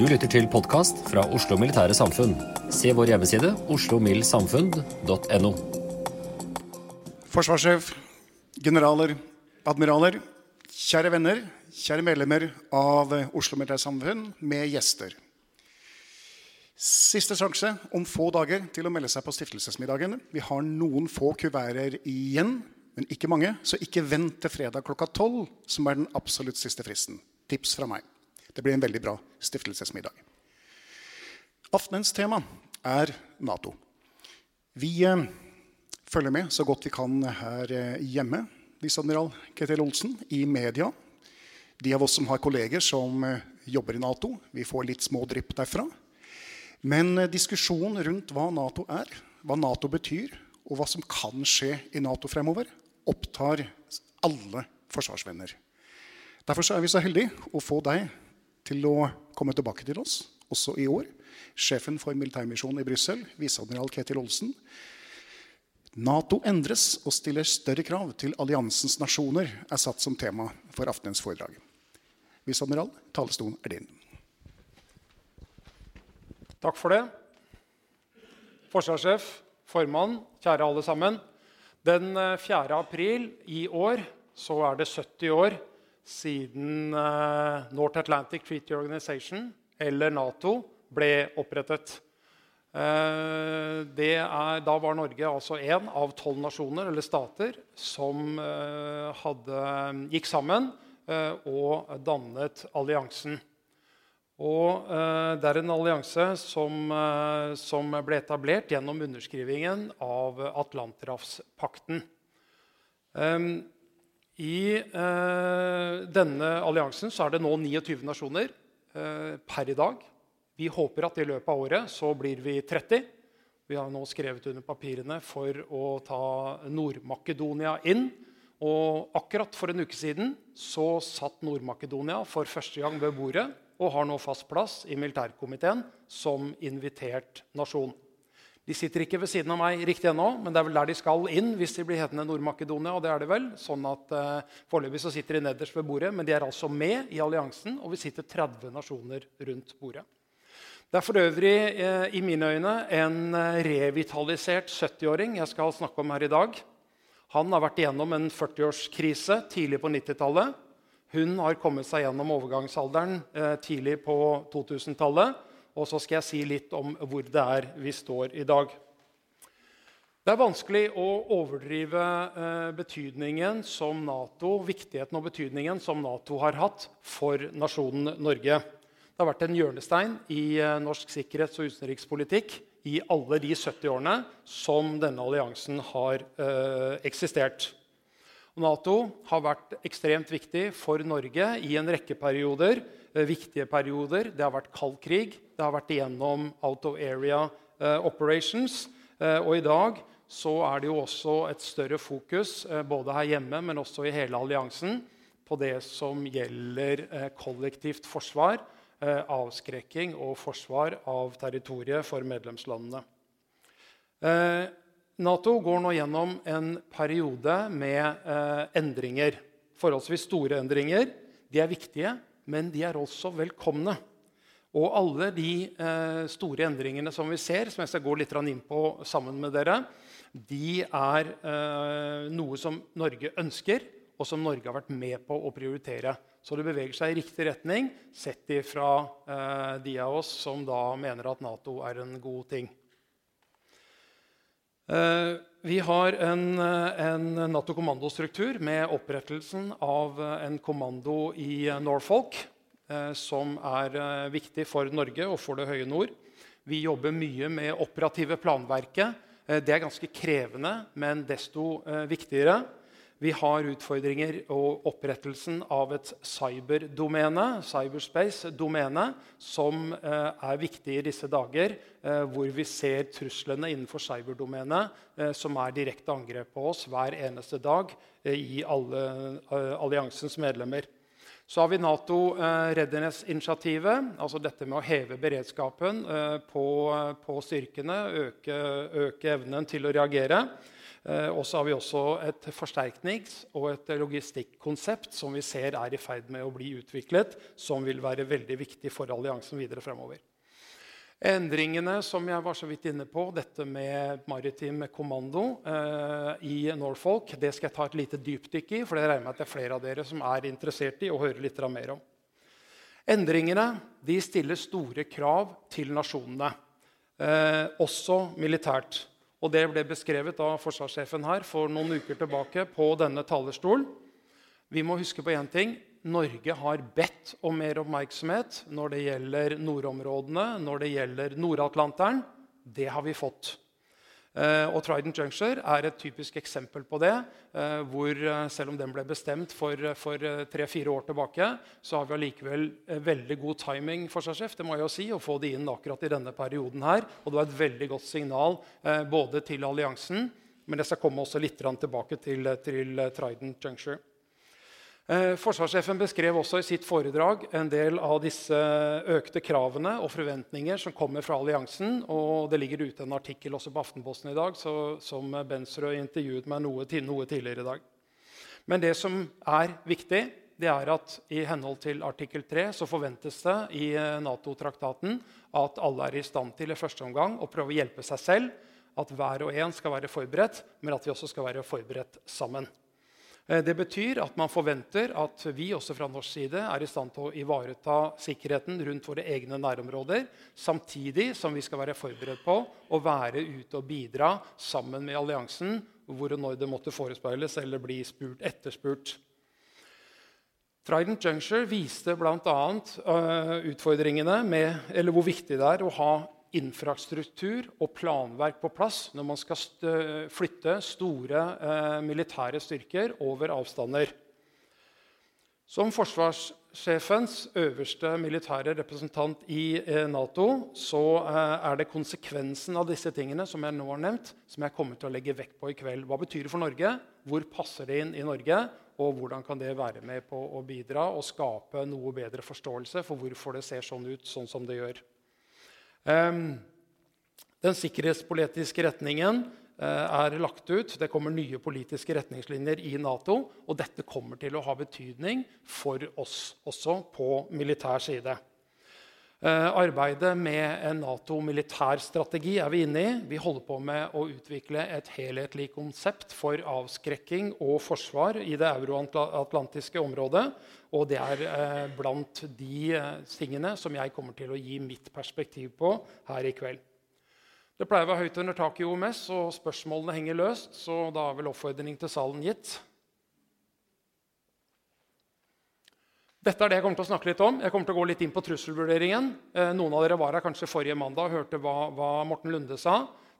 Du lytter til podkast fra Oslo Militære Samfunn. Se vår hjemmeside oslomildsamfunn.no. Forsvarssjef, generaler, admiraler, kjære venner, kjære medlemmer av Oslo Militære Samfunn med gjester. Siste sjanse om få dager til å melde seg på stiftelsesmiddagen. Vi har noen få kuverter igjen, men ikke mange, så ikke vent til fredag klokka tolv, som er den absolutt siste fristen. Tips fra meg. Det blir en veldig bra stiftelsesmiddag. Aftenens tema er Nato. Vi eh, følger med så godt vi kan her eh, hjemme, viseadmiral Ketil Olsen, i media. De av oss som har kolleger som eh, jobber i Nato, vi får litt små drypp derfra. Men eh, diskusjonen rundt hva Nato er, hva Nato betyr, og hva som kan skje i Nato fremover, opptar alle forsvarsvenner. Derfor er vi så heldige å få deg til å komme tilbake til oss, også i år. Sjefen for militærmisjonen i Brussel, viseadmiral Ketil Olsen. Nato endres og stiller større krav til alliansens nasjoner, er satt som tema for aftenens foredrag. Viseadmiral, talerstolen er din. Takk for det. Forsvarssjef, formann, kjære alle sammen. Den eh, 4. april i år så er det 70 år siden eh, North Atlantic Treaty Organization, eller Nato, ble opprettet. Eh, er, da var Norge altså én av tolv nasjoner eller stater som eh, hadde, gikk sammen og dannet alliansen. Og Det er en allianse som, som ble etablert gjennom underskrivingen av Atlanterhavspakten. Um, I eh, denne alliansen så er det nå 29 nasjoner eh, per i dag. Vi håper at i løpet av året så blir vi 30. Vi har nå skrevet under papirene for å ta Nord-Makedonia inn. Og akkurat for en uke siden så satt Nord-Makedonia for første gang ved bordet og har nå fast plass i militærkomiteen som invitert nasjon. De sitter ikke ved siden av meg riktig ennå, men det er vel der de skal inn hvis de blir hetende Nord-Makedonia. og det er det vel, sånn at eh, Foreløpig så sitter de nederst ved bordet, men de er altså med i alliansen, og vi sitter 30 nasjoner rundt bordet. Det er for øvrig eh, i mine øyne en eh, revitalisert 70-åring jeg skal snakke om her i dag. Han har vært igjennom en 40-årskrise tidlig på 90-tallet. Hun har kommet seg gjennom overgangsalderen eh, tidlig på 2000-tallet. Og så skal jeg si litt om hvor det er vi står i dag. Det er vanskelig å overdrive eh, betydningen som NATO, viktigheten og betydningen som Nato har hatt for nasjonen Norge. Det har vært en hjørnestein i eh, norsk sikkerhets- og utenrikspolitikk i alle de 70 årene som denne alliansen har eh, eksistert. Nato har vært ekstremt viktig for Norge i en rekke perioder. Eh, viktige perioder. Det har vært kald krig. Det har vært igjennom out of area eh, operations. Og i dag så er det jo også et større fokus både her hjemme, men også i hele alliansen på det som gjelder kollektivt forsvar, avskrekking og forsvar av territoriet for medlemslandene. Nato går nå gjennom en periode med endringer. Forholdsvis store endringer. De er viktige, men de er også velkomne. Og alle de eh, store endringene som vi ser, som jeg skal gå litt inn på sammen med dere, de er eh, noe som Norge ønsker, og som Norge har vært med på å prioritere. Så det beveger seg i riktig retning, sett ifra eh, de av oss som da mener at Nato er en god ting. Eh, vi har en, eh, en Nato-kommandostruktur med opprettelsen av eh, en kommando i Norfolk, som er viktig for Norge og for det høye nord. Vi jobber mye med operative planverket. Det er ganske krevende, men desto viktigere. Vi har utfordringer og opprettelsen av et cyberdomene, cyberspace-domene, som eh, er viktig i disse dager, eh, hvor vi ser truslene innenfor cyberdomenet, eh, som er direkte angrep på oss hver eneste dag eh, i alle eh, alliansens medlemmer. Så har vi Nato-Readiness-initiativet, eh, altså dette med å heve beredskapen på, på styrkene, øke, øke evnen til å reagere. Eh, og så har vi også et forsterknings- og et logistikkonsept som vi ser er i ferd med å bli utviklet, som vil være veldig viktig for alliansen videre fremover. Endringene som jeg var så vidt inne på, dette med maritim kommando eh, i Norfolk, det skal jeg ta et lite dypdykk i, for det regner med at det er flere av dere som er interessert i å høre litt mer om. Endringene stiller store krav til nasjonene, eh, også militært. Og det ble beskrevet av forsvarssjefen her for noen uker tilbake på denne talerstolen. Vi må huske på én ting. Norge har bedt om mer oppmerksomhet når det gjelder nordområdene, når det gjelder Nord-Atlanteren. Det har vi fått. Eh, og Trident Juncture er et typisk eksempel på det. Eh, hvor eh, Selv om den ble bestemt for, tre-fire år tilbake, så har vi allikevel veldig god timing for forsvarssjef, det må jeg jo si, å få det inn akkurat i denne perioden. her. Og det var et veldig godt signal både til alliansen, men jeg skal komme også litt tilbake til, til Trident Juncture. Eh, forsvarssjefen beskrev også i sitt foredrag en del av disse økte kravene og forventninger som kommer fra alliansen. og Det ligger ute en artikkel også på Aftenposten i dag så, som Bensrød intervjuet meg noe, noe, tidligere i dag. Men det som er viktig, det er at i henhold til artikkel 3 så forventes det i eh, Nato-traktaten at alle er i stand til i første omgang å prøve å hjelpe seg selv. At hver og en skal være forberedt, men at vi også skal være forberedt sammen. Eh, det betyr at man forventer at vi også fra norsk side er i stand til å ivareta sikkerheten rundt våre egne nærområder, samtidig som vi skal være forberedt på å være ute og bidra sammen med alliansen hvor og når det måtte forespeiles eller bli spurt, etterspurt. Trident Juncture viste bl.a. Uh, eh, utfordringene med, eller hvor viktig det er å ha infrastruktur og planverk på plass når man skal st flytte store eh, militære styrker over avstander. Som forsvarssjefens øverste militære representant i eh, Nato så eh, er det konsekvensen av disse tingene som jeg nå har nevnt, som jeg kommer til å legge vekt på i kveld. Hva betyr det for Norge? Hvor passer det inn i Norge? Og hvordan kan det være med på å bidra og skape noe bedre forståelse for hvorfor det ser sånn ut sånn som det gjør? Ehm, den sikkerhetspolitiske retningen eh, er lagt ut. Det kommer nye politiske retningslinjer i Nato. Og dette kommer til å ha betydning for oss også på militær side. Eh, arbeidet med en Nato-militærstrategi er vi inne i. Vi holder på med å utvikle et helhetlig konsept for avskrekking og forsvar i det euroatlantiske området. Og det er eh, blant de eh, tingene som jeg kommer til å gi mitt perspektiv på her i kveld. Det pleier å være høyt under taket i OMS, og spørsmålene henger løst. Så da er vel oppfordring til salen gitt. Dette er det jeg kommer til å snakke litt om. Jeg kommer til å gå litt inn på trusselvurderingen. Eh, noen av dere var her kanskje forrige mandag og hørte hva, hva Morten Lunde sa.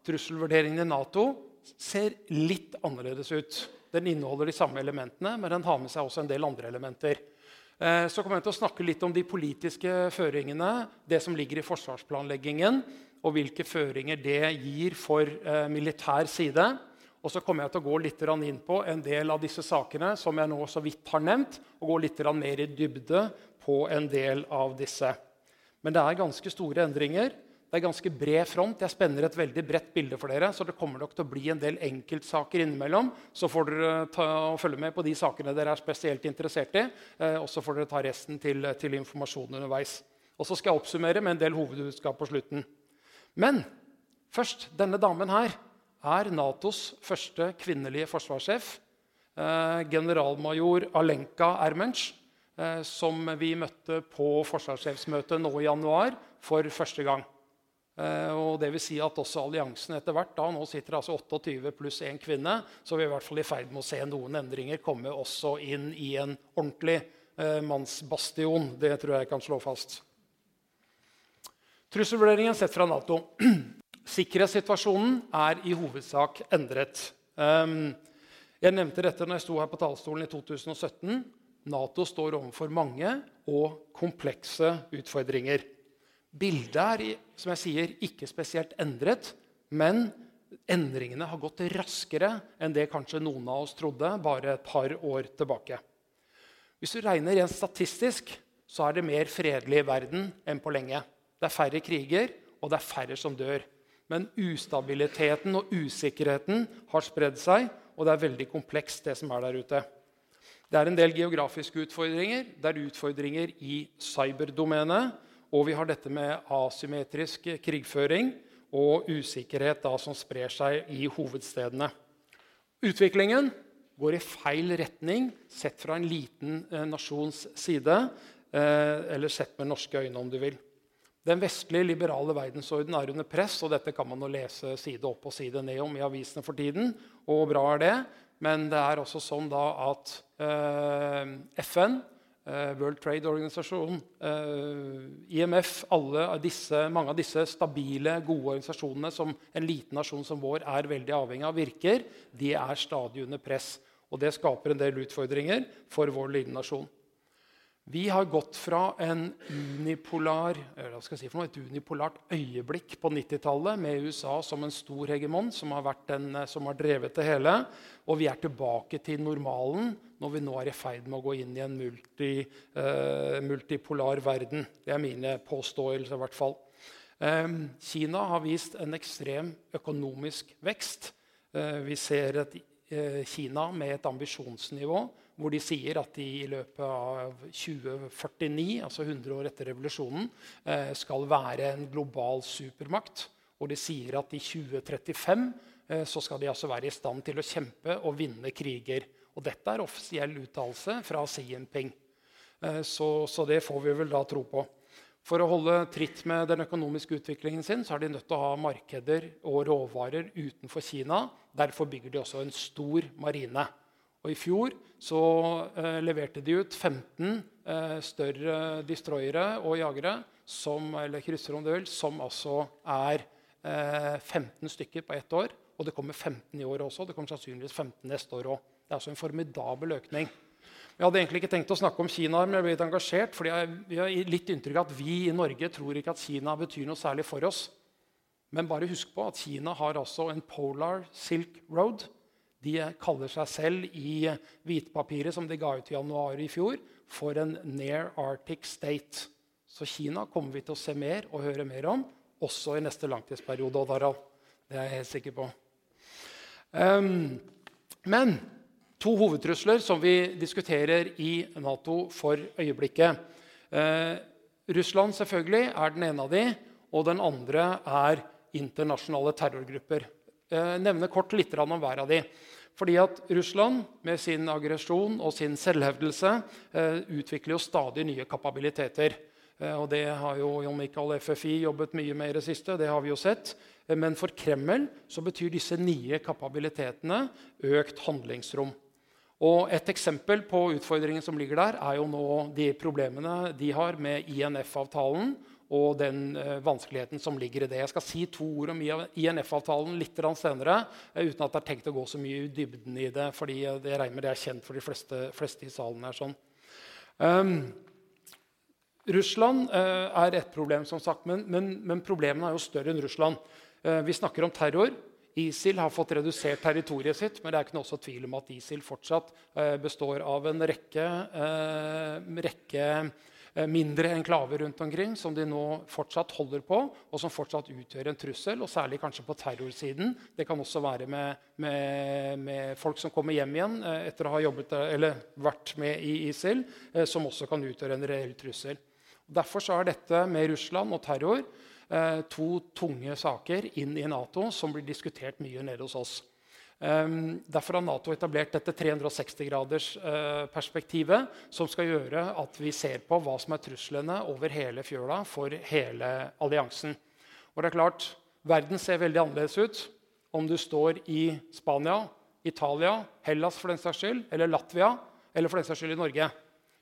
Trusselvurderingen i Nato ser litt annerledes ut. Den inneholder de samme elementene, men den har med seg også en del andre elementer. Eh, så kommer jeg til å snakke litt om de politiske føringene, det som ligger i forsvarsplanleggingen, og hvilke føringer det gir for eh, militær side. Og så kommer jeg til å gå litt inn på en del av disse sakene som jeg nå så vidt har nevnt, og gå litt mer i dybde på en del av disse. Men det er ganske store endringer. Det er ganske bred front. Jeg spenner et veldig bredt bilde for dere. Så det kommer nok til å bli en del enkeltsaker innimellom. Så får dere ta, følge med på de sakene dere er spesielt interessert i. Eh, og så får dere ta resten til, til informasjon underveis. Og så skal jeg oppsummere med en del hovedbudskap på slutten. Men først, denne damen her er Natos første kvinnelige forsvarssjef. Eh, generalmajor Alenka Ermensch, eh, som vi møtte på forsvarssjefsmøtet nå i januar for første gang. Eh, og det vil si at også alliansen etter hvert da, Nå sitter altså 28 pluss én kvinne. Så vi er i hvert fall i ferd med å se noen endringer komme også inn i en ordentlig eh, mannsbastion. Det tror jeg kan slå fast. Trusselvurderingen sett fra Nato. Sikkerhetssituasjonen er i hovedsak endret. Ehm, jeg nevnte dette når jeg sto her på talerstolen i 2017. Nato står overfor mange og komplekse utfordringer. Bildet er som jeg sier, ikke spesielt endret, men endringene har gått raskere enn det kanskje noen av oss trodde bare et par år tilbake. Hvis du regner rent statistisk, så er det mer fredelig i verden enn på lenge. Det er færre kriger, og det er færre som dør. Men ustabiliteten og usikkerheten har spredd seg, og det er veldig komplekst, det som er der ute. Det er en del geografiske utfordringer. Det er utfordringer i cyberdomenet. Og vi har dette med asymmetrisk krigføring og usikkerhet da, som sprer seg i hovedstedene. Utviklingen går i feil retning sett fra en liten eh, nasjons side. Eh, eller sett med norske øyne, om du vil. Den vestlige liberale verdensorden er under press, og dette kan man lese side opp og side ned om i avisene for tiden. Og bra er det. Men det er også sånn at eh, FN, eh, World Trade Organization, eh, IMF av disse, Mange av disse stabile, gode organisasjonene som en liten nasjon som vår er veldig avhengig av virker, de er stadig under press. Og det skaper en del utfordringer for vår lille nasjon. Vi har gått fra unipolar, si noe, et unipolart øyeblikk på 90-tallet med USA som en stor hegemon som har, en, som har, drevet det hele. Og vi er tilbake til normalen når vi nå er i ferd med å gå inn i en multi, uh, multipolar verden. Det er mine påståelser. i hvert fall. Um, Kina har vist en ekstrem økonomisk vekst. Uh, vi ser et uh, Kina med et ambisjonsnivå hvor de sier at de i løpet av 2049, altså 100 år etter revolusjonen, eh, skal være en global supermakt. Og de sier at i 2035 eh, så skal de altså være i stand til å kjempe og vinne kriger. Og dette er offisiell uttalelse fra Xi Jinping. Eh, så, så det får vi vel da tro på. For å holde tritt med den økonomiske utviklingen sin så er de nødt til å ha markeder og råvarer utenfor Kina. Derfor bygger de også en stor marine. Og I fjor så eh, leverte de ut 15 eh, større destroyere og jagere som, eller kryssere, om du vil, som altså er eh, 15 stykker på ett år. Og det kommer 15 i år også. Det kommer sannsynligvis 15 neste år òg. Det er altså en formidabel økning. Jeg hadde egentlig ikke tenkt å snakke om Kina, men jeg ble litt engasjert, fordi jeg, vi har litt inntrykk av at vi i Norge tror ikke at Kina betyr noe særlig for oss. Men bare husk på at Kina har altså en Polar Silk Road, de kaller seg selv i hvitpapiret som de ga ut i januar i fjor, for en near Arctic state. Så Kina kommer vi til å se mer og høre mer om, også i neste langtidsperiode. Odd. Det er jeg helt sikker på. Um, men to hovedtrusler som vi diskuterer i Nato for øyeblikket. Uh, Russland selvfølgelig er den ene av de, og den andre er internasjonale terrorgrupper. Uh, nevne kort litt om hver av de. Fordi at Russland med sin aggresjon og sin selvhevdelse eh, utvikler jo stadig nye kapabiliteter. Eh, og Det har jo Jon Michael FFI jobbet mye med i det siste. det har vi jo sett. Eh, men for Kreml så betyr disse nye kapabilitetene økt handlingsrom. Og Et eksempel på utfordringen som ligger der, er jo nå de problemene de har med INF-avtalen og den uh, vanskeligheten som ligger i det. Jeg skal si to ord om INF-avtalen litt senere, uh, uten at det er tenkt å gå så mye i dybden i det. fordi uh, det regner det er kjent for de fleste, fleste i salen. her sånn. Um, Russland uh, er et problem, som sagt, men, men, men problemene er jo større enn Russland. Uh, vi snakker om terror. ISIL har fått redusert territoriet sitt, men det er ikke noe tvil om at ISIL fortsatt uh, består av en rekke, eh, rekke Eh, mindre enklaver rundt omkring som de nå fortsatt holder på, og som fortsatt utgjør en trussel. og Særlig kanskje på terrorsiden. Det kan også være med, med, med folk som kommer hjem igjen eh, etter å ha jobbet, eller vært med i ISIL, eh, som også kan utgjøre en reell trussel. Derfor er dette med Russland og terror to tunge saker inn i Nato som blir diskutert mye nede hos oss. Um, derfor har Nato etablert dette 360-graders-perspektivet, uh, som skal gjøre at vi ser på hva som er truslene over hele fjøla for hele alliansen. Og det er klart, Verden ser veldig annerledes ut om du står i Spania, Italia, Hellas for den saks skyld, eller Latvia eller for den saks skyld i Norge.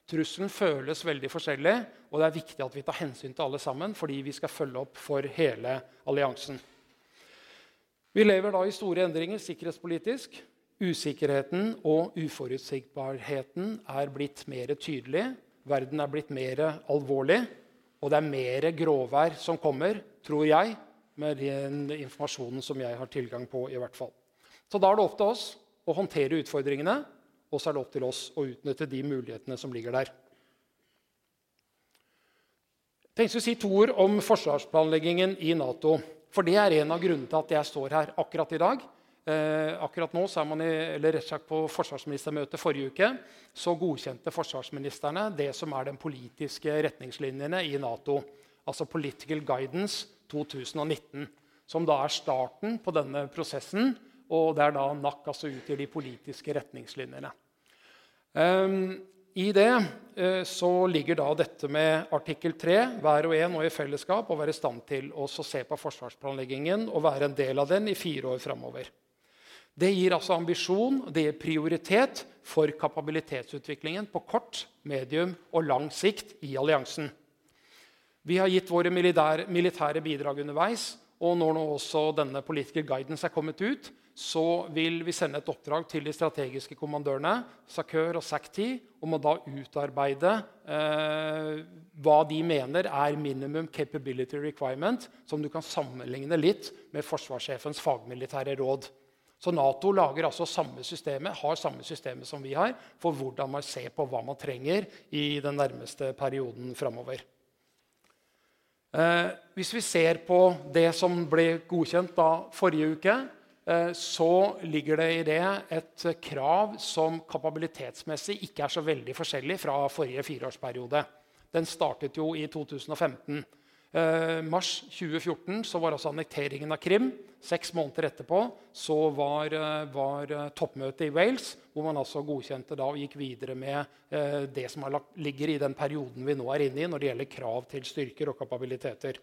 Trusselen føles veldig forskjellig, og det er viktig at vi tar hensyn til alle sammen, fordi vi skal følge opp for hele alliansen. Vi lever da i store endringer sikkerhetspolitisk. Usikkerheten og uforutsigbarheten er blitt mer tydelig. Verden er blitt mer alvorlig. Og det er mer gråvær som kommer, tror jeg, med den informasjonen som jeg har tilgang på. i hvert fall. Så da er det opp til oss å håndtere utfordringene, og så er det opp til oss å utnytte de mulighetene som ligger der. Jeg tenkte å si to ord om forsvarsplanleggingen i Nato. For det er en av grunnene til at jeg står her akkurat i dag. Eh, akkurat nå så er man i, eller rett og slett På forsvarsministermøtet forrige uke så godkjente forsvarsministrene det som er den politiske retningslinjene i Nato. Altså Political Guidance 2019. Som da er starten på denne prosessen. Og det er da NAC altså utgjør de politiske retningslinjene. Um, i det eh, så ligger da dette med artikkel 3, hver og en og i fellesskap, å være i stand til å se på forsvarsplanleggingen og være en del av den i fire år framover. Det gir altså ambisjon, det gir prioritet for kapabilitetsutviklingen på kort, medium og lang sikt i alliansen. Vi har gitt våre militære bidrag underveis, og når nå også denne political guidance er kommet ut, så vil vi sende et oppdrag til de strategiske kommandørene Sakør og SAC-10 om å da utarbeide eh, hva de mener er minimum capability requirement, som du kan sammenligne litt med forsvarssjefens fagmilitære råd. Så Nato lager altså samme systemet, har samme systemet som vi har for hvordan man ser på hva man trenger i den nærmeste perioden framover. Eh, hvis vi ser på det som ble godkjent da forrige uke, så ligger det i det et krav som kapabilitetsmessig ikke er så veldig forskjellig fra forrige fireårsperiode. Den startet jo i 2015. Eh, mars 2014 så var altså annekteringen av Krim. Seks måneder etterpå så var, eh, var toppmøtet i Wales, hvor man altså godkjente da og gikk videre med eh, det som lagt, ligger i den perioden vi nå er inne i når det gjelder krav til styrker og kapabiliteter.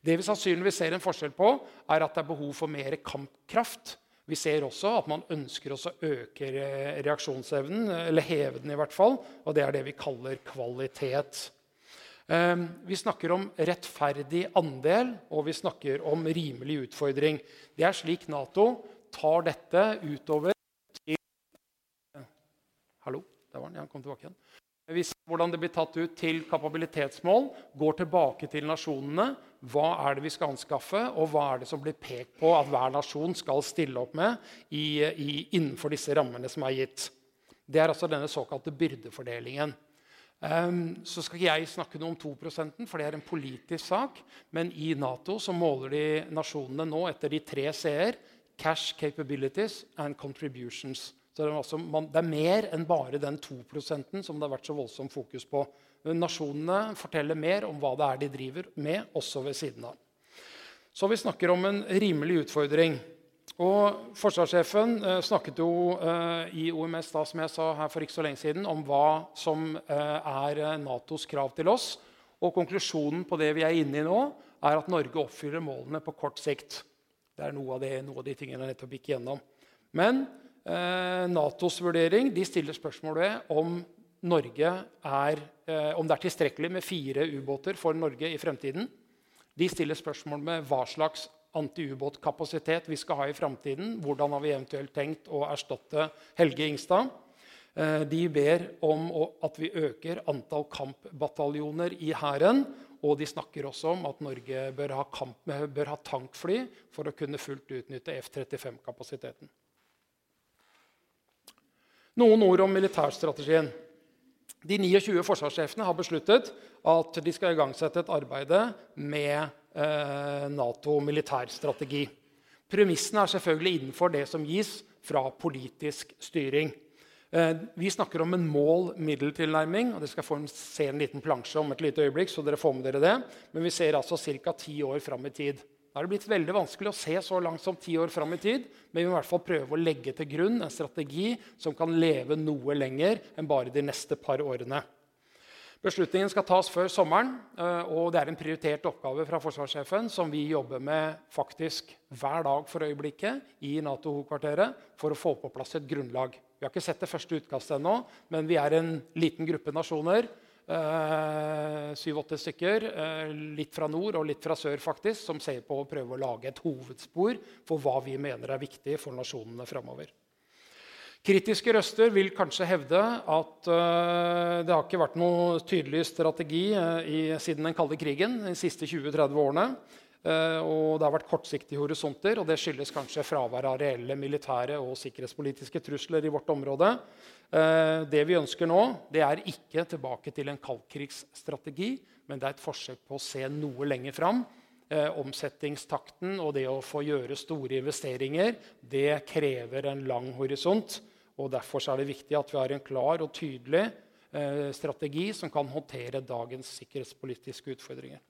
Det vi sannsynligvis ser en forskjell på, er at det er behov for mer kampkraft. Vi ser også at man ønsker å øke reaksjonsevnen, eller heve den i hvert fall. Og det er det vi kaller kvalitet. Ehm, vi snakker om rettferdig andel, og vi snakker om rimelig utfordring. Det er slik Nato tar dette utover til Hallo, der var den. Han kom tilbake igjen. Vi ser hvordan det blir tatt ut til kapabilitetsmål, går tilbake til nasjonene. Hva er det vi skal anskaffe, og hva er det som blir pekt på at hver nasjon skal stille opp med i, i, innenfor disse rammene som er gitt. Det er altså denne såkalte byrdefordelingen. Um, så skal ikke jeg snakke noe om 2% for det er en politisk sak. Men i Nato så måler de nasjonene nå etter de tre c-er. Cash capabilities and contributions. Så det, er altså, man, det er mer enn bare den 2% som det har vært så voldsomt fokus på. Nasjonene forteller mer om hva det er de driver med, også ved siden av. Så vi snakker om en rimelig utfordring. Og Forsvarssjefen eh, snakket jo eh, i OMS da, som jeg sa her for ikke så lenge siden, om hva som eh, er Natos krav til oss. Og Konklusjonen på det vi er inne i nå, er at Norge oppfyller målene på kort sikt. Det er noe av, det, noe av de tingene jeg nettopp gikk gjennom. Men Eh, Natos vurdering de stiller spørsmålet om, er, eh, om det er tilstrekkelig med fire ubåter for Norge i fremtiden. De stiller spørsmål med hva slags antiubåtkapasitet vi skal ha i framtiden. Hvordan har vi eventuelt tenkt å erstatte Helge Ingstad? Eh, de ber om at vi øker antall kampbataljoner i Hæren. Og de snakker også om at Norge bør ha, kamp, bør ha tankfly for å kunne fullt utnytte F-35-kapasiteten. Noen ord om militærstrategien. De 29 forsvarssjefene har besluttet at de skal igangsette et arbeid med eh, Nato militærstrategi. Premissene er selvfølgelig innenfor det som gis fra politisk styring. Eh, vi snakker om en mål-middeltilnærming. og Dere skal få en, se en liten plansje om et lite øyeblikk. så dere får med dere det. Men vi ser altså ca. ti år fram i tid. Da er det blitt veldig vanskelig å se så langt som ti år fram i tid. Men vi må i hvert fall prøve å legge til grunn en strategi som kan leve noe lenger enn bare de neste par årene. Beslutningen skal tas før sommeren, eh, og det er en prioritert oppgave fra forsvarssjefen som vi jobber med faktisk hver dag for øyeblikket i Nato-hovedkvarteret for å få på plass et grunnlag. Vi har ikke sett det første utkastet ennå, men vi er en liten gruppe nasjoner. Eh, syv-åtte stykker, eh, litt fra nord og litt fra sør, faktisk, som ser på å prøve å lage et hovedspor for hva vi mener er viktig for nasjonene framover. Kritiske røster vil kanskje hevde at uh, det har ikke vært noe tydelig strategi uh, i, siden den kalde krigen de siste 20-30 årene. Uh, og det har vært kortsiktige horisonter, og det skyldes kanskje fravær av reelle militære og sikkerhetspolitiske trusler i vårt område. det vi ønsker nå, det er ikke tilbake til en kaldkrigsstrategi, men det er et forsøk på å se noe lenger fram. omsettingstakten og det å få gjøre store investeringer det krever en lang horisont. Og Derfor er det viktig at vi har en klar og tydelig eh, strategi som kan håndtere dagens sikkerhetspolitiske utfordringer.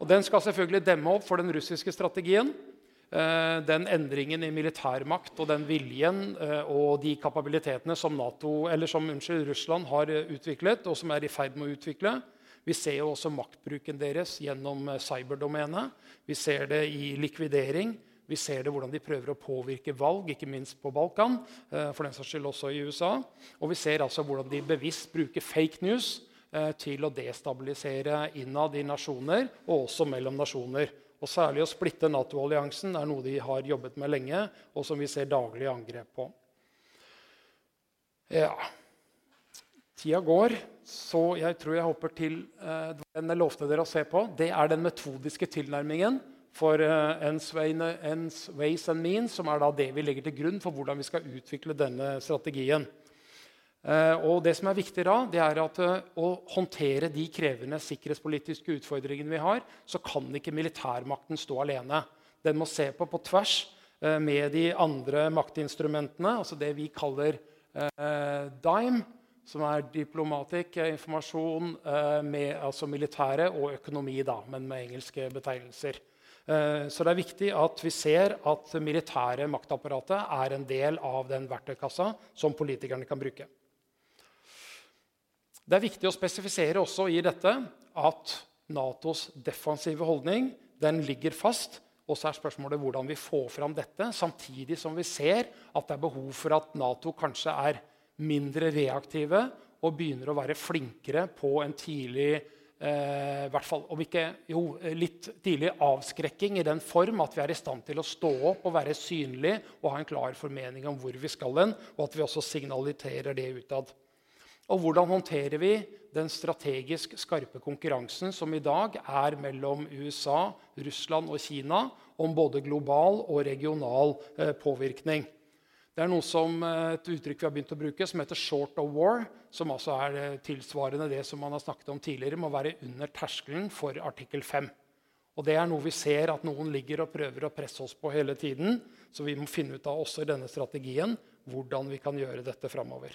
Og Den skal selvfølgelig demme opp for den russiske strategien. Eh, den endringen i militærmakt og den viljen eh, og de kapabilitetene som, NATO, som unnskyld, Russland har utviklet, og som er i ferd med å utvikle. Vi ser jo også maktbruken deres gjennom cyberdomenet. Vi ser det i likvidering. Vi ser det hvordan de prøver å påvirke valg, ikke minst på Balkan. Eh, for den saks skyld også i USA. Og vi ser altså hvordan de bevisst bruker fake news eh, til å destabilisere innad i nasjoner, og også mellom nasjoner. Og Særlig å splitte Nato-alliansen er noe de har jobbet med lenge, og som vi ser daglige angrep på. Ja. Tida går, så jeg tror jeg hopper til eh, den jeg lovte dere å se på. Det er den metodiske tilnærmingen for uh, ends, ways and means, som er det vi legger til grunn for hvordan vi skal utvikle denne strategien. Uh, og det som er viktig da, det er at uh, å håndtere de krevende sikkerhetspolitiske utfordringene vi har, så kan ikke militærmakten stå alene. Den må se på på tvers med de andre maktinstrumentene, altså det vi kaller DIME, som er diplomatikk, informasjon, med, altså militære og økonomi, da, men med engelske betegnelser. Eh, så det er viktig at vi ser at militære maktapparatet er en del av den verktøykassa som politikerne kan bruke. Det er viktig å spesifisere også i dette at Natos defensive holdning ligger fast. Og så er spørsmålet hvordan vi får fram dette, samtidig som vi ser at det er behov for at Nato kanskje er mindre reaktive og begynner å være flinkere på en tidlig eh, hvert fall, om ikke jo, litt tidlig avskrekking i den form at vi er i stand til å stå opp og være synlige og ha en klar formening om hvor vi skal hen, og at vi også signaliterer det utad. Og hvordan håndterer vi den strategisk skarpe konkurransen som i dag er mellom USA, Russland og Kina om både global og regional eh, påvirkning? Det er noe som, eh, et uttrykk vi har begynt å bruke, som heter 'short of war'. Som altså er eh, tilsvarende det som man har snakket om tidligere, må være under terskelen for artikkel 5. Og Det er noe vi ser at noen ligger og prøver å presse oss på hele tiden. Så vi må finne ut av også i denne strategien hvordan vi kan gjøre dette framover.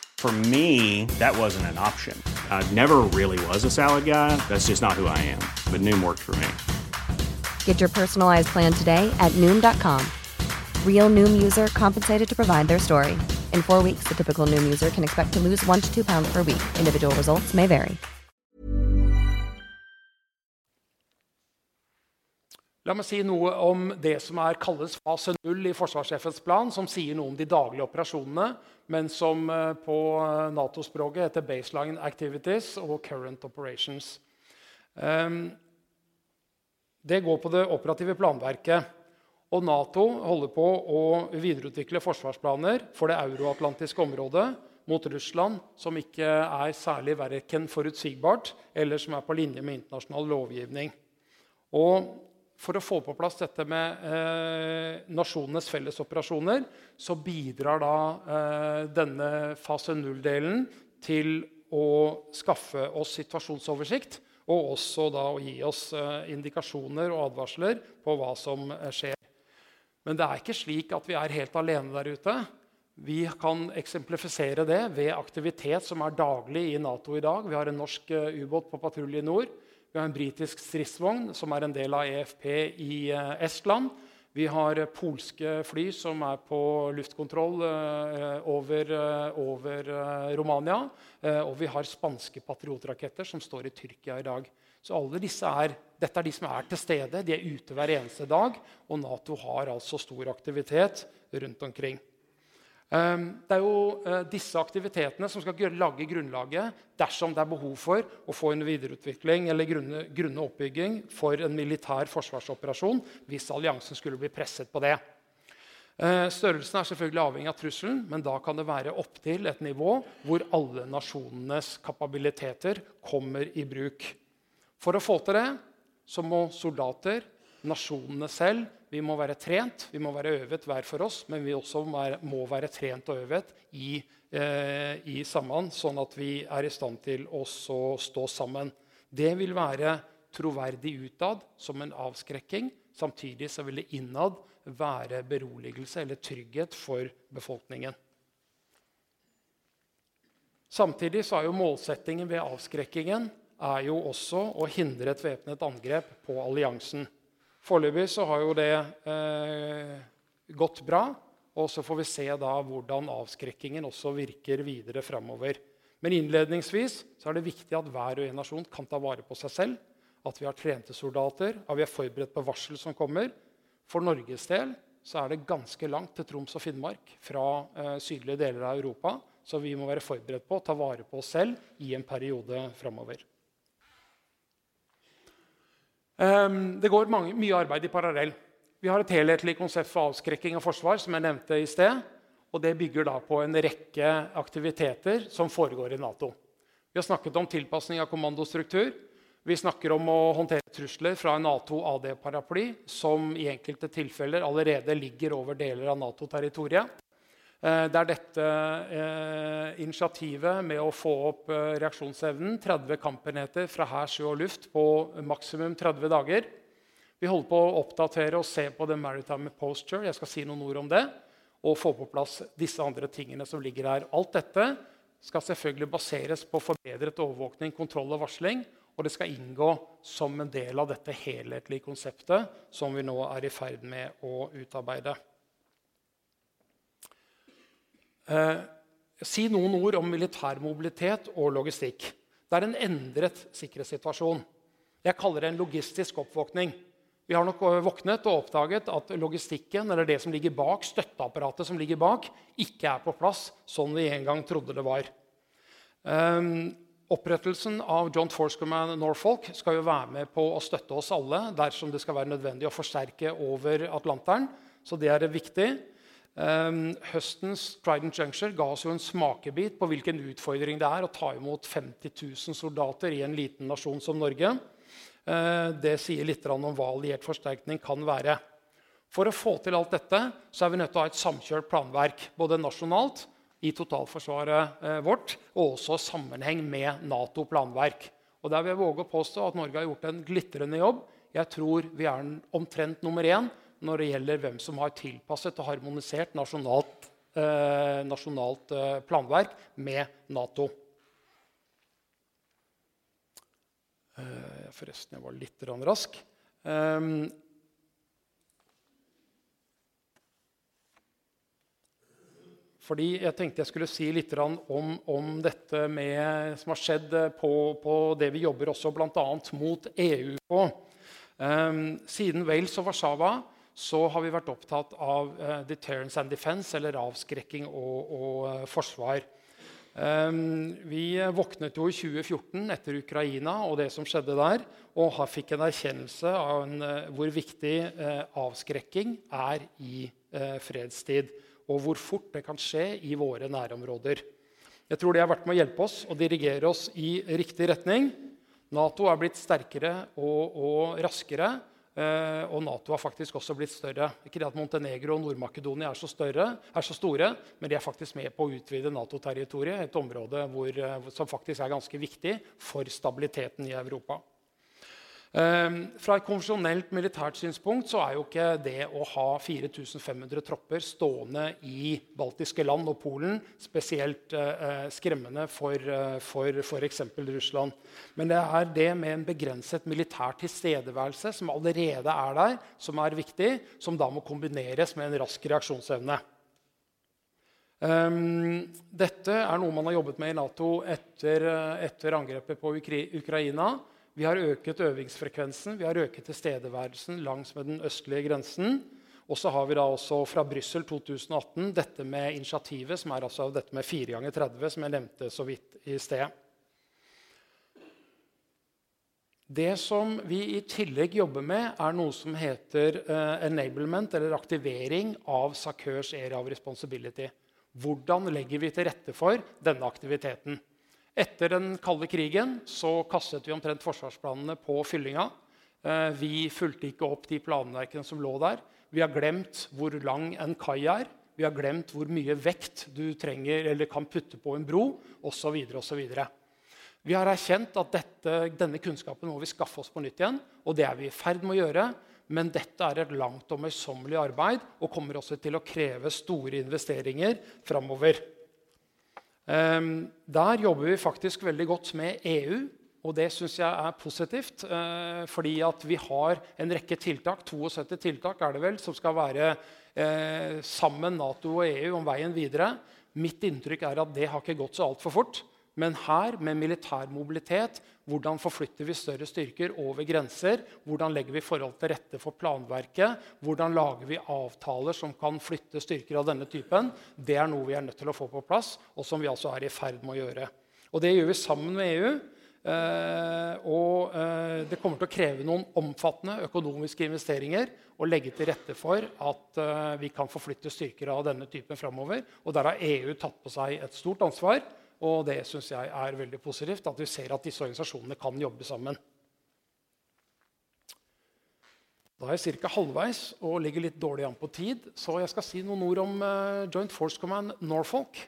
For me, that wasn't an option. I never really was a salad guy. That's just not who I am. But Noom worked for me. Get your personalized plan today at Noom.com. Real Noom user compensated to provide their story. In four weeks, the typical Noom user can expect to lose one to two pounds per week. Individual results may vary. La meg si noe om det som er kalles fase null i forsvarssjefens plan, som sier noe om de daglige operasjonene, men som eh, på eh, Nato-språket heter baseline activities og current operations. Um, det går på det operative planverket. Og Nato holder på å videreutvikle forsvarsplaner for det euroatlantiske området mot Russland, som ikke er særlig verken forutsigbart eller som er på linje med internasjonal lovgivning. Og for å få på plass dette med eh, nasjonenes fellesoperasjoner, så bidrar da eh, denne fase null-delen til å skaffe oss situasjonsoversikt. Og også da å gi oss eh, indikasjoner og advarsler på hva som eh, skjer. Men det er ikke slik at vi er helt alene der ute. Vi kan eksemplifisere det ved aktivitet som er daglig i Nato i dag. Vi har en norsk eh, ubåt på patrulje i nord. Vi har en britisk stridsvogn som er en del av EFP i eh, Estland. Vi har eh, polske fly som er på luftkontroll eh, over, over Romania. Og vi har spanske patriotraketter som står i Tyrkia i dag. Så alle disse er, Dette er de som er til stede. De er ute hver eneste dag. Og Nato har altså stor aktivitet rundt omkring. Ehm, det er jo eh, disse aktivitetene som skal lage grunnlaget dersom det er behov for å få en videreutvikling eller grunne, grunne oppbygging for en militær forsvarsoperasjon hvis alliansen skulle bli presset på det. Eh, størrelsen er selvfølgelig avhengig av trusselen, men da kan det være opptil et nivå hvor alle nasjonenes kapabiliteter kommer i bruk. For å få til det så må soldater, nasjonene selv, vi må være trent, vi må være øvet hver for oss, men vi også må være trent og øvet i, eh, i sammen, sånn at vi er i stand til å stå sammen. Det vil være troverdig utad som en avskrekking. Samtidig så vil det innad være beroligelse eller trygghet for befolkningen. Samtidig så er jo målsettingen ved avskrekkingen er jo også å hindre et væpnet angrep på alliansen. Foreløpig så har jo det eh, gått bra. Og så får vi se da hvordan avskrekkingen også virker videre framover. Men innledningsvis så er det viktig at hver og en nasjon kan ta vare på seg selv. At vi har trente soldater, at vi er forberedt på varsel som kommer. For Norges del så er det ganske langt til Troms og Finnmark fra eh, sydlige deler av Europa. Så vi må være forberedt på å ta vare på oss selv i en periode framover. Ehm, det går mange, mye arbeid i parallell. Vi har et helhetlig konsept for avskrekking av forsvar. som jeg nevnte i sted, og Det bygger da på en rekke aktiviteter som foregår i Nato. Vi har snakket om tilpasning av kommandostruktur. Vi snakker om å håndtere trusler fra en Nato AD-paraply, som i enkelte tilfeller allerede ligger over deler av Nato-territoriet. Eh, det er dette eh, initiativet med å få opp eh, reaksjonsevnen. 30 kampenheter fra hær, sjø og luft på maksimum 30 dager. Vi holder på å oppdatere og se på The Maritime Posture. Jeg skal si noen ord om det. Og få på plass disse andre tingene som ligger her. Alt dette skal selvfølgelig baseres på forbedret overvåkning, kontroll og varsling. Og det skal inngå som en del av dette helhetlige konseptet som vi nå er i ferd med å utarbeide. Eh, si noen ord om militær mobilitet og logistikk. Det er en endret sikkerhetssituasjon. Jeg kaller det en logistisk oppvåkning. Vi har nok våknet og oppdaget at logistikken, eller det som ligger bak, støtteapparatet som ligger bak, ikke er på plass sånn vi en gang trodde det var. Um, opprettelsen av John Force Command Norfolk skal jo være med på å støtte oss alle dersom det skal være nødvendig å forsterke over Atlanteren. Så det er viktig. Um, høstens Trident Juncture ga oss jo en smakebit på hvilken utfordring det er å ta imot 50 000 soldater i en liten nasjon som Norge. Uh, det sier litt om hva alliert forsterkning kan være. For å få til alt dette så er vi nødt til å ha et samkjørt planverk. Både nasjonalt, i totalforsvaret uh, vårt, og også sammenheng med Nato-planverk. Og Der vil jeg våge å påstå at Norge har gjort en glitrende jobb. Jeg tror vi er omtrent nummer én når det gjelder hvem som har tilpasset og harmonisert nasjonalt, eh, nasjonalt eh, planverk med Nato. Eh, forresten, jeg var litt rask. Ehm, Fordi jeg tenkte jeg skulle si litt om, om dette med, som har skjedd på, på det vi jobber også bl.a. mot EU på. Um, siden Wales og Warszawa så har vi vært opptatt av uh, deterrence and defense, eller avskrekking og, og uh, forsvar. Um, vi våknet jo i 2014 etter Ukraina og det som skjedde der, og fikk en erkjennelse av en, uh, hvor viktig avskrekking er i fredstid. Og hvor fort det kan skje i våre nærområder. Jeg tror det har vært med å hjelpe oss og dirigere oss i riktig retning. Nato er blitt sterkere og, og raskere. Uh, og Nato har faktisk også blitt større. Ikke det at Montenegro og Nord-Makedonia er, er, så store, men de er faktisk med på å utvide Nato-territoriet, et område hvor, uh, som faktisk er ganske viktig for stabiliteten i Europa. Um, fra et konvensjonelt militært synspunkt så er jo ikke det å ha 4500 tropper stående i baltiske land og Polen spesielt uh, skremmende for uh, f.eks. Russland. Men det er det med en begrenset militær tilstedeværelse som allerede er der, som er viktig, som da må kombineres med en rask reaksjonsevne. Um, dette er noe man har jobbet med i Nato etter, etter angrepet på Ukraina. Vi har øket øvingsfrekvensen, vi har øket tilstedeværelsen langs med den østlige grensen. Og så har vi da også fra Brussel 2018 dette med initiativet, som er altså dette med 4 ganger 30, som jeg nevnte så vidt i sted. Det som vi i tillegg jobber med, er noe som heter uh, enablement, eller aktivering av SACEURs area of responsibility. Hvordan legger vi til rette for denne aktiviteten? Etter den kalde krigen så kastet vi omtrent forsvarsplanene på fyllinga. Eh, vi fulgte ikke opp de planverkene som lå der. Vi har glemt hvor lang en kai er. Vi har glemt hvor mye vekt du trenger eller kan putte på en bro osv. Vi har erkjent at dette, denne kunnskapen må vi skaffe oss på nytt igjen. og det er vi i ferd med å gjøre. Men dette er et langt og møysommelig arbeid og kommer også til å kreve store investeringer framover. Ehm, der jobber vi faktisk veldig godt med EU. Og det syns jeg er positivt, Fordi fordi vi har en rekke tiltak 72 tiltak er det vel, som skal være eh, sammen Nato og EU om veien videre. Mitt inntrykk er at det har ikke gått så altfor fort. Men her, med militær mobilitet, hvordan forflytter vi større styrker over grenser? Hvordan legger vi forhold til rette for planverket? Hvordan lager vi avtaler som kan flytte styrker av denne typen? Det er noe vi er nødt til å få på plass, og som vi altså er i ferd med å gjøre. Og det gjør vi sammen med EU. Eh, og eh, det kommer til å kreve noen omfattende økonomiske investeringer å legge til rette for at eh, vi kan forflytte styrker av denne typen framover. Og der har EU tatt på seg et stort ansvar. Og det syns jeg er veldig positivt, at vi ser at disse organisasjonene kan jobbe sammen. Da er jeg ca. halvveis og ligger litt dårlig an på tid. Så jeg skal si noen ord om uh, Joint Force Command Norfolk.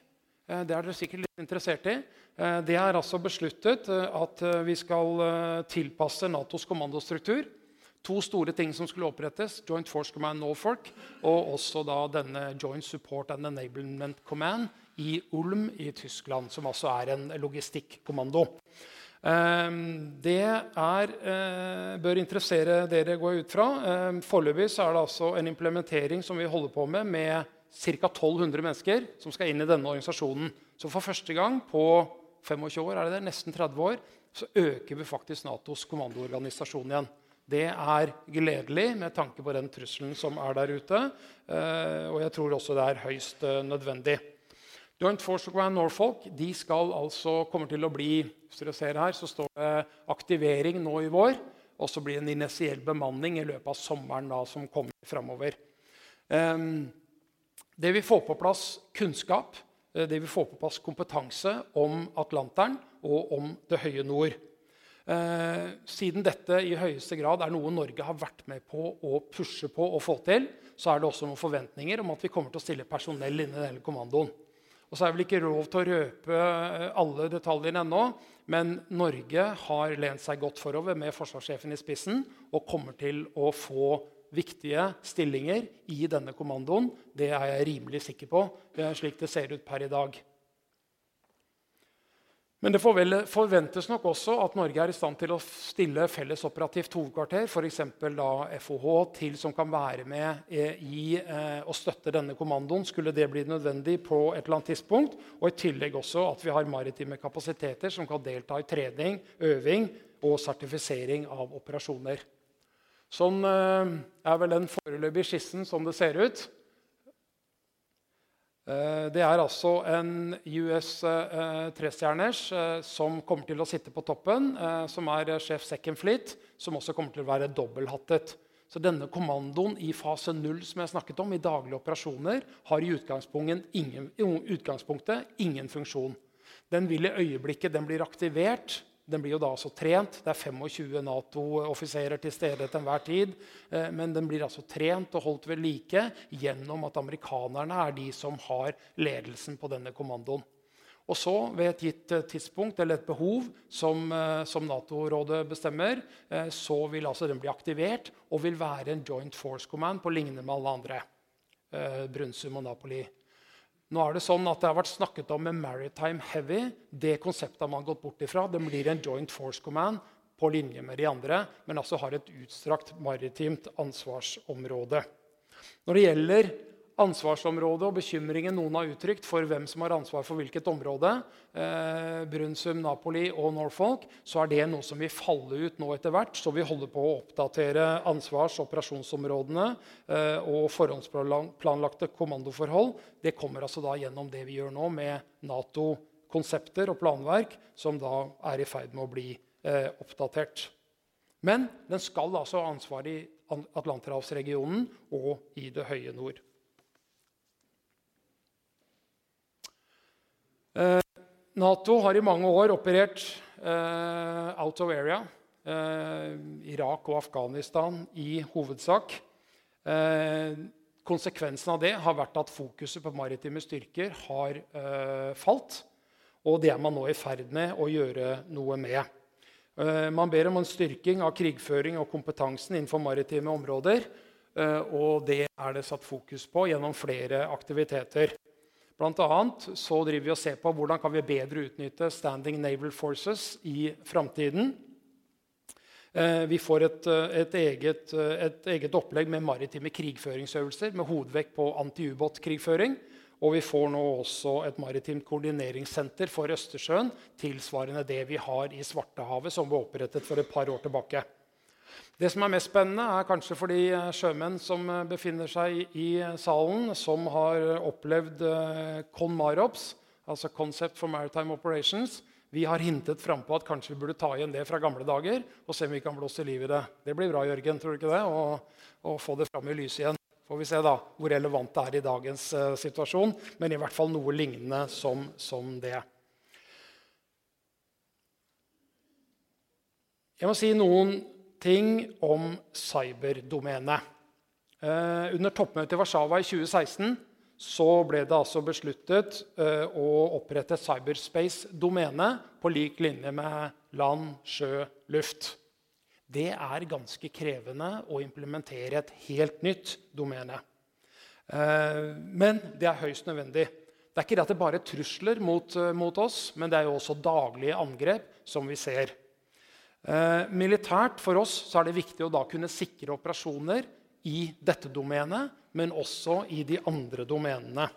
Uh, det er dere sikkert litt interessert i. Uh, det er altså besluttet at vi skal tilpasse Natos kommandostruktur. To store ting som skulle opprettes. Joint Force Command Norfolk og også da denne Joint Support and Enablement Command i Ulm i Tyskland, som altså er en logistikkommando. Ehm, det er, eh, bør interessere dere, går jeg ut fra. Ehm, foreløpig er det altså en implementering som vi holder på med, med ca. 1200 mennesker som skal inn i denne organisasjonen. Så for første gang på 25 år, er det det, nesten 30 år, så øker vi faktisk Natos kommandoorganisasjon igjen. Det er gledelig med tanke på den trusselen som er der ute. Eh, og jeg tror også det er høyst eh, nødvendig. Joint Force Command Norfolk de skal altså, kommer til å bli hvis dere ser her, så står det aktivering nå i vår. Og så blir det en initiell bemanning i løpet av sommeren da, som kommer framover. Um, det vil få på plass kunnskap, eh, det vil få på plass kompetanse om Atlanteren og om det høye nord. Uh, siden dette i høyeste grad er noe Norge har vært med på å pushe på og få til, så er det også noen forventninger om at vi kommer til å stille personell inn i denne kommandoen. Og så er det vel ikke lov til å røpe eh, alle detaljene ennå, men Norge har lent seg godt forover med forsvarssjefen i spissen og kommer til å få viktige stillinger i denne kommandoen. Det er jeg rimelig sikker på, slik det ser ut per i dag. Men det forventes nok også at Norge er i stand til å stille felles operativt hovedkvarter, f.eks. FOH, til som kan være med i å støtte denne kommandoen, skulle det bli nødvendig på et eller annet tidspunkt. Og i tillegg også at vi har maritime kapasiteter som kan delta i trening, øving og sertifisering av operasjoner. Sånn er vel den foreløpige skissen som det ser ut. Eh, det er altså en US eh, trestjerners eh, som kommer til å sitte på toppen, som er sjef Second Fleet, som også kommer til å være dobbelthattet. Så denne kommandoen i fase 0 som jeg snakket om, i daglige operasjoner, har i utgangspunktet ingen, utgangspunktet ingen funksjon. Den vil i øyeblikket den blir aktivert, den blir jo da altså trent. Det er 25 Nato-offiserer til stede til enhver tid. Eh, men den blir altså trent og holdt ved like gjennom at amerikanerne er de som har ledelsen på denne kommandoen. Og så, ved et gitt eh, tidspunkt eller et behov som, eh, som Nato-rådet bestemmer, så vil altså den bli aktivert og vil være en joint force command på lignende med alle andre. Brunsum og Napoli. Nå er Det sånn at det har vært snakket om med Maritime Heavy. Det konseptet har man gått bort ifra. Det blir en Joint Force Command på linje med de andre, men altså har et utstrakt maritimt ansvarsområde. Når det gjelder ansvarsområdet og bekymringen noen har uttrykt for hvem som har ansvar for hvilket område, eh, Brunsum, Napoli og Norfolk, så er det noe som vil falle ut nå etter hvert. Så vi holder på å oppdatere ansvars- og operasjonsområdene eh, og forhåndsplanlagte kommandoforhold. Det kommer altså da gjennom det vi gjør nå med Nato-konsepter og planverk, som da er i ferd med å bli eh, oppdatert. Men den skal altså ha ansvar i Atlanterhavsregionen og i det høye nord. Nato har i mange år operert eh, out of area. Eh, Irak og Afghanistan i hovedsak. konsekvensen av det har vært at fokuset på maritime styrker har falt. Og det er man nå i ferd med å gjøre noe med. Man ber om en styrking av krigføring og kompetansen innenfor maritime områder. Og det er det satt fokus på gjennom flere aktiviteter. Blant annet så driver vi og ser på hvordan kan vi bedre utnytte Standing Naval Forces i framtiden. Eh, vi får et, eh, et, eget, eh, et, eget, opplegg med maritime krigføringsøvelser med hovedvekt på antiubåtkrigføring. Og vi får nå også et maritimt koordineringssenter for Østersjøen, tilsvarende det vi har i Svartehavet, som ble opprettet for et par år tilbake. Det som er mest spennende, er kanskje for de eh, sjømenn som eh, befinner seg i salen, som har opplevd eh, CONMAROPS, altså Concept for Maritime Operations. Vi har hintet frampå at kanskje vi burde ta igjen det fra gamle dager. og se om vi kan blåse liv i det. Det blir bra, Jørgen. tror du ikke det? Å få det fram i lyset igjen. Får vi se da hvor relevant det er i dagens uh, situasjon. Men i hvert fall noe lignende som, som det. Jeg må si noen ting om cyberdomenet. Eh, under toppmøtet i Warszawa i 2016 så ble det altså besluttet eh, å opprette cyberspace-domene på lik linje med land, sjø, luft. Det er ganske krevende å implementere et helt nytt domene. Eh, men det er høyst nødvendig. Det er ikke det at det bare er trusler mot, mot oss, men det er jo også daglige angrep som vi ser. Eh, militært for oss så er det viktig å da kunne sikre operasjoner i dette domenet, men også i de andre domenene.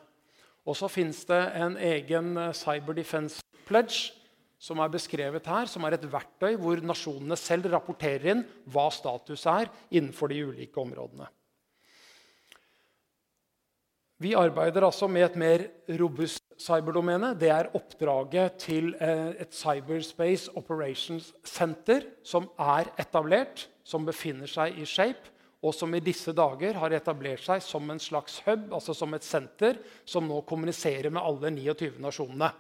Og så fins det en egen eh, Cyber Defense Pledge som er beskrevet her, som er et verktøy hvor nasjonene selv rapporterer inn hva status er innenfor de ulike områdene. Vi arbeider altså med et mer robust cyberdomene. Det er oppdraget til eh, et Cyberspace Operations Center som er etablert, som befinner seg i Shape, og som i disse dager har etablert seg som en slags hub, altså som et senter, som nå kommuniserer med alle 29 nasjonene.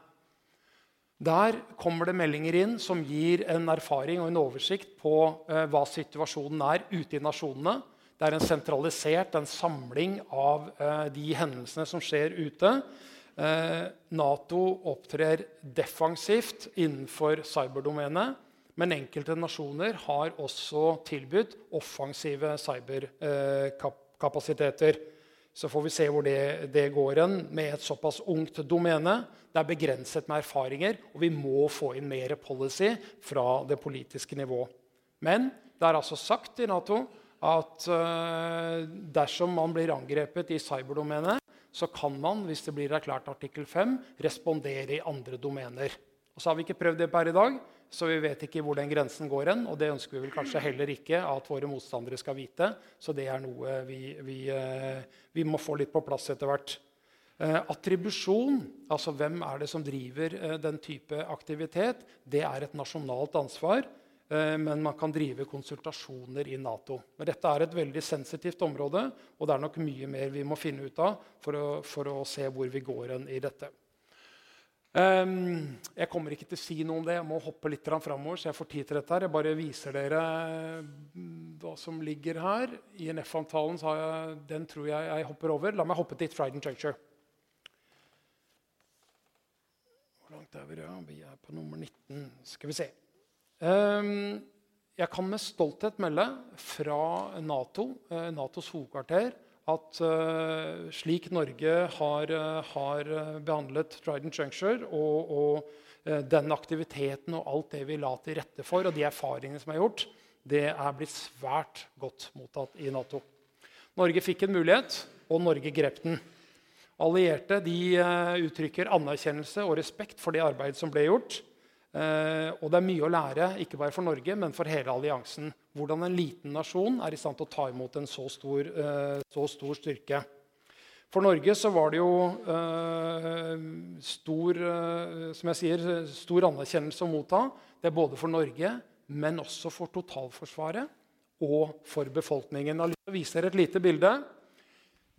Der kommer det meldinger inn som gir en erfaring og en oversikt på eh, hva situasjonen er ute i nasjonene. Det er en sentralisert en samling av eh, de hendelsene som skjer ute. Eh, Nato opptrer defensivt innenfor cyberdomenet. Men enkelte nasjoner har også tilbudt offensive cyberkapasiteter. Så får vi se hvor det, det går hen med et såpass ungt domene. Det er begrenset med erfaringer, og vi må få inn mer policy fra det politiske nivå. Men det er altså sagt i Nato at uh, dersom man blir angrepet i cyberdomenet, så kan man, hvis det blir erklært artikkel 5, respondere i andre domener. Og så har vi ikke prøvd det per i dag, så vi vet ikke hvor den grensen går hen. Og det ønsker vi vel kanskje heller ikke at våre motstandere skal vite. Så det er noe vi, vi, eh, vi må få litt på plass etter hvert. Eh, attribusjon, altså hvem er det som driver eh, den type aktivitet, det er et nasjonalt ansvar. Men man kan drive konsultasjoner i Nato. Men dette er et veldig sensitivt område, og det er nok mye mer vi må finne ut av for å, for å se hvor vi går hen i dette. Um, jeg kommer ikke til å si noe om det. Jeg må hoppe litt framover. så Jeg får tid til dette. Jeg bare viser dere mm, hva som ligger her. INF-avtalen den tror jeg jeg hopper over. La meg hoppe til Trident Juncture. Hvor langt er vi? Ja, vi er på nummer 19. Skal vi se. Um, jeg kan med stolthet melde fra NATO, uh, Natos hovedkvarter, at uh, slik Norge har, uh, har, behandlet Trident Juncture og, og den aktiviteten og alt det vi la til rette for, og de erfaringene som er gjort, det er blitt svært godt mottatt i Nato. Norge fikk en mulighet, og Norge grep den. Allierte de, uttrykker anerkjennelse og respekt for det arbeidet som ble gjort. Eh, og det er mye å lære, ikke bare for Norge, men for hele alliansen. Hvordan en liten nasjon er i stand til å ta imot en så stor, eh, så stor styrke. For Norge så var det jo eh, stor, som jeg sier, stor anerkjennelse å motta. Det er både for Norge, men også for totalforsvaret og for befolkningen. Jeg å vise dere et lite bilde.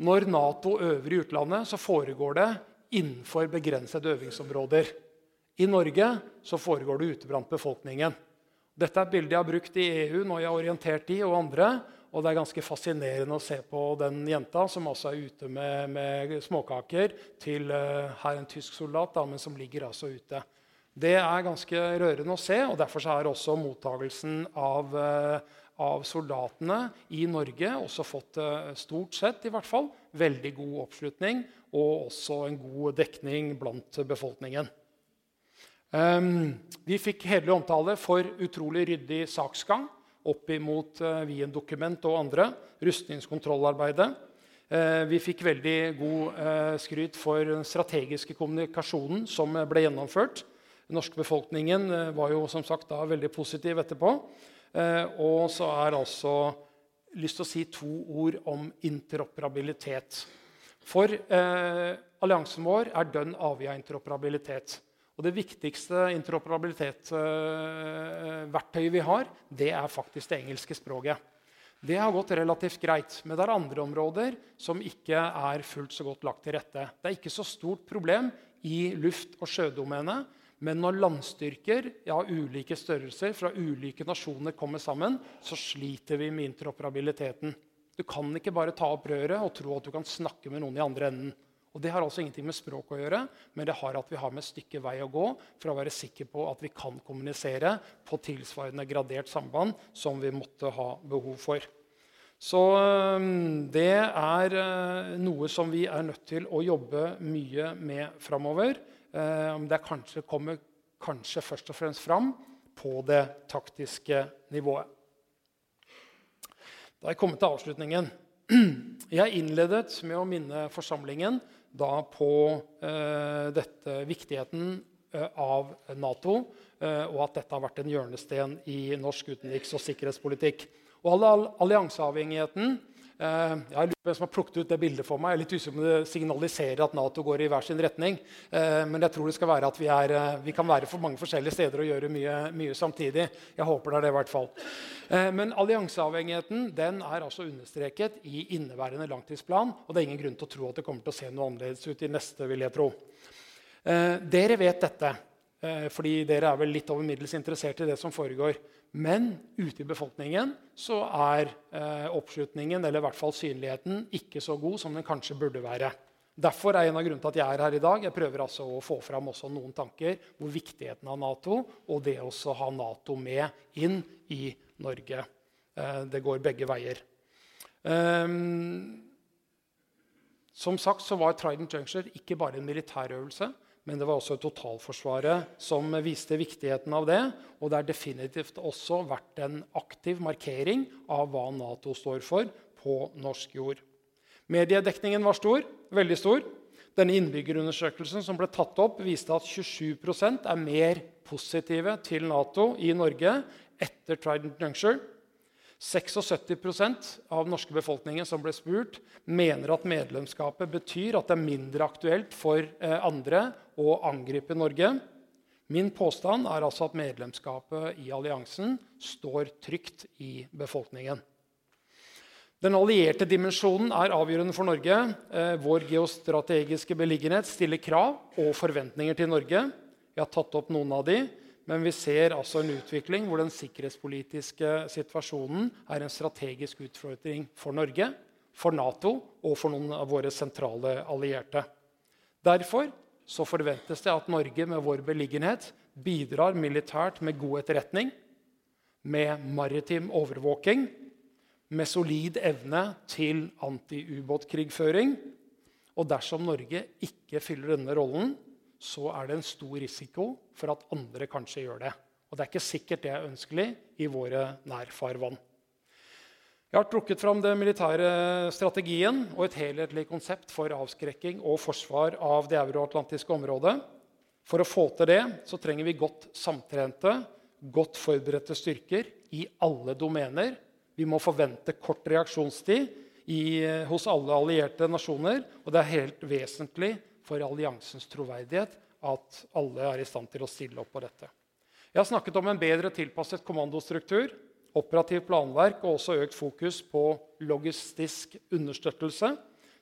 Når Nato øver i utlandet, så foregår det innenfor begrensede øvingsområder. I Norge så foregår det ute blant befolkningen. Dette er et bilde jeg har brukt i EU når jeg har orientert de og andre. Og det er ganske fascinerende å se på den jenta som altså er ute med, med småkaker til uh, her en tysk soldat, da, men som ligger altså ute. Det er ganske rørende å se, og derfor er også mottagelsen av, uh, av soldatene i Norge også fått uh, stort sett i hvert fall, veldig god oppslutning og også en god dekning blant befolkningen. Um, vi fikk hederlig omtale for utrolig ryddig saksgang opp imot Wien-dokument og andre. Rustningskontrollarbeidet. Uh, vi fikk veldig god uh, skryt for den strategiske kommunikasjonen som ble gjennomført. Den norske befolkningen var jo som sagt da veldig positiv etterpå. og så er altså lyst til å si to ord om interoperabilitet. For alliansen vår er dønn avhengig av interoperabilitet. Og det viktigste interoperabilitetsverktøyet vi har, det er faktisk det engelske språket. Det har gått relativt greit, men det er andre områder som ikke er fullt så godt lagt til rette. Det er ikke så stort problem i luft- og sjødomenet, men når landstyrker av ja, ulike størrelser fra ulike nasjoner kommer sammen, så sliter vi med interoperabiliteten. Du kan ikke bare ta opp røret og tro at du kan snakke med noen i andre enden. Og Det har altså ingenting med språk å gjøre, men det har at vi har med et stykke vei å gå for å være sikre på at vi kan kommunisere på tilsvarende gradert samband som vi måtte ha behov for. Så det er uh, noe som vi er nødt til å jobbe mye med framover. Uh, det kanskje, kommer kanskje først og fremst fram på det taktiske nivået. Da er jeg kommet til avslutningen. Jeg innledet med å minne forsamlingen da på eh, dette, viktigheten eh, av Nato, eh, og at dette har vært en hjørnesten i norsk utenriks- og sikkerhetspolitikk. Og allianseavhengigheten Eh, jeg på hvem som har plukket ut det bildet for meg. Jeg er litt usikker om det signaliserer at Nato går i hver sin retning. Eh, men jeg tror det skal være at vi, er, eh, vi kan være for mange forskjellige steder og gjøre mye, mye, samtidig. Jeg håper det er det i hvert fall. Men allianseavhengigheten den er altså understreket i inneværende langtidsplan. Og det er ingen grunn til å tro at det kommer til å se noe annerledes ut i neste. vil jeg tro. Dere vet dette, fordi dere er vel litt over middels interessert i det som foregår. Men ute i befolkningen så er eh, oppslutningen eller i hvert fall synligheten ikke så god som den kanskje burde være. Derfor er en av grunnene til at jeg er her i dag. Jeg prøver altså å få fram noen tanker hvor viktigheten av Nato og det å ha Nato med inn i Norge. Eh, det går begge veier. Um, Som sagt så var Trident Juncture ikke bare en militærøvelse, men det var også totalforsvaret som viste viktigheten av det. Og det har definitivt også vært en aktiv markering av hva Nato står for på norsk jord. Mediedekningen var stor, veldig stor. Denne innbyggerundersøkelsen som ble tatt opp, viste at 27% er mer positive til Nato i Norge etter Trident Juncture. 76 av den norske befolkningen som ble spurt, mener at medlemskapet betyr at det er mindre aktuelt for eh, andre å angripe Norge. Min påstand er altså at medlemskapet i alliansen står trygt i befolkningen. Den allierte dimensjonen er avgjørende for Norge. Eh, vår geostrategiske beliggenhet stiller krav og forventninger til Norge. Jeg har tatt opp noen av de. Men vi ser altså en utvikling hvor den sikkerhetspolitiske situasjonen er en strategisk utfordring for Norge, for Nato og for noen av våre sentrale allierte. Derfor så forventes det at Norge med vår beliggenhet bidrar militært med god etterretning, med maritim overvåking, med solid evne til antiubåtkrigføring. Og dersom Norge ikke fyller denne rollen, så er det en stor risiko for at andre kanskje gjør det. Og det er ikke sikkert det er ønskelig i våre nærfarvann. Jeg har trukket fram den militære strategien og et helhetlig konsept for avskrekking og forsvar av det euroatlantiske området. For å få til det så trenger vi godt samtrente, godt forberedte styrker i alle domener. Vi må forvente kort reaksjonstid i, hos alle allierte nasjoner. Og det er helt vesentlig for alliansens troverdighet at alle er i stand til å stille opp på dette. Jeg har snakket om en bedre tilpasset kommandostruktur, operativt planverk og også økt fokus på logistisk understøttelse,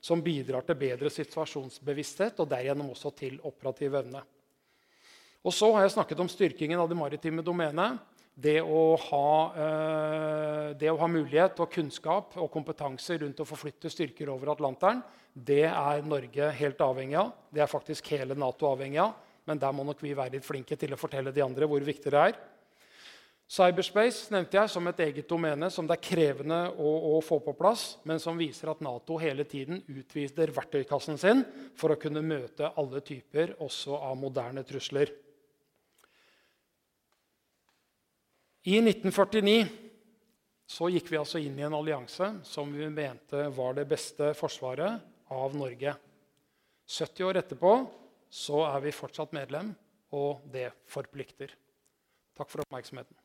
som bidrar til bedre situasjonsbevissthet og derigjennom også til operativ evne. Og så har jeg snakket om styrkingen av det maritime domenet det å, ha, eh, det å ha mulighet og kunnskap og kompetanse rundt å forflytte styrker over Atlanteren, det er Norge helt avhengig av. Det er faktisk hele Nato avhengig av. Men der må nok vi være litt flinke til å fortelle de andre hvor viktig det er. Cyberspace nevnte jeg som et eget domene som det er krevende å, å, få på plass, men som viser at Nato hele tiden utvider verktøykassen sin for å kunne møte alle typer, også av moderne trusler. I 1949 så gikk vi altså inn i en allianse som vi mente var det beste forsvaret av Norge. 70 år etterpå så er vi fortsatt medlem, og det forplikter. Takk for oppmerksomheten.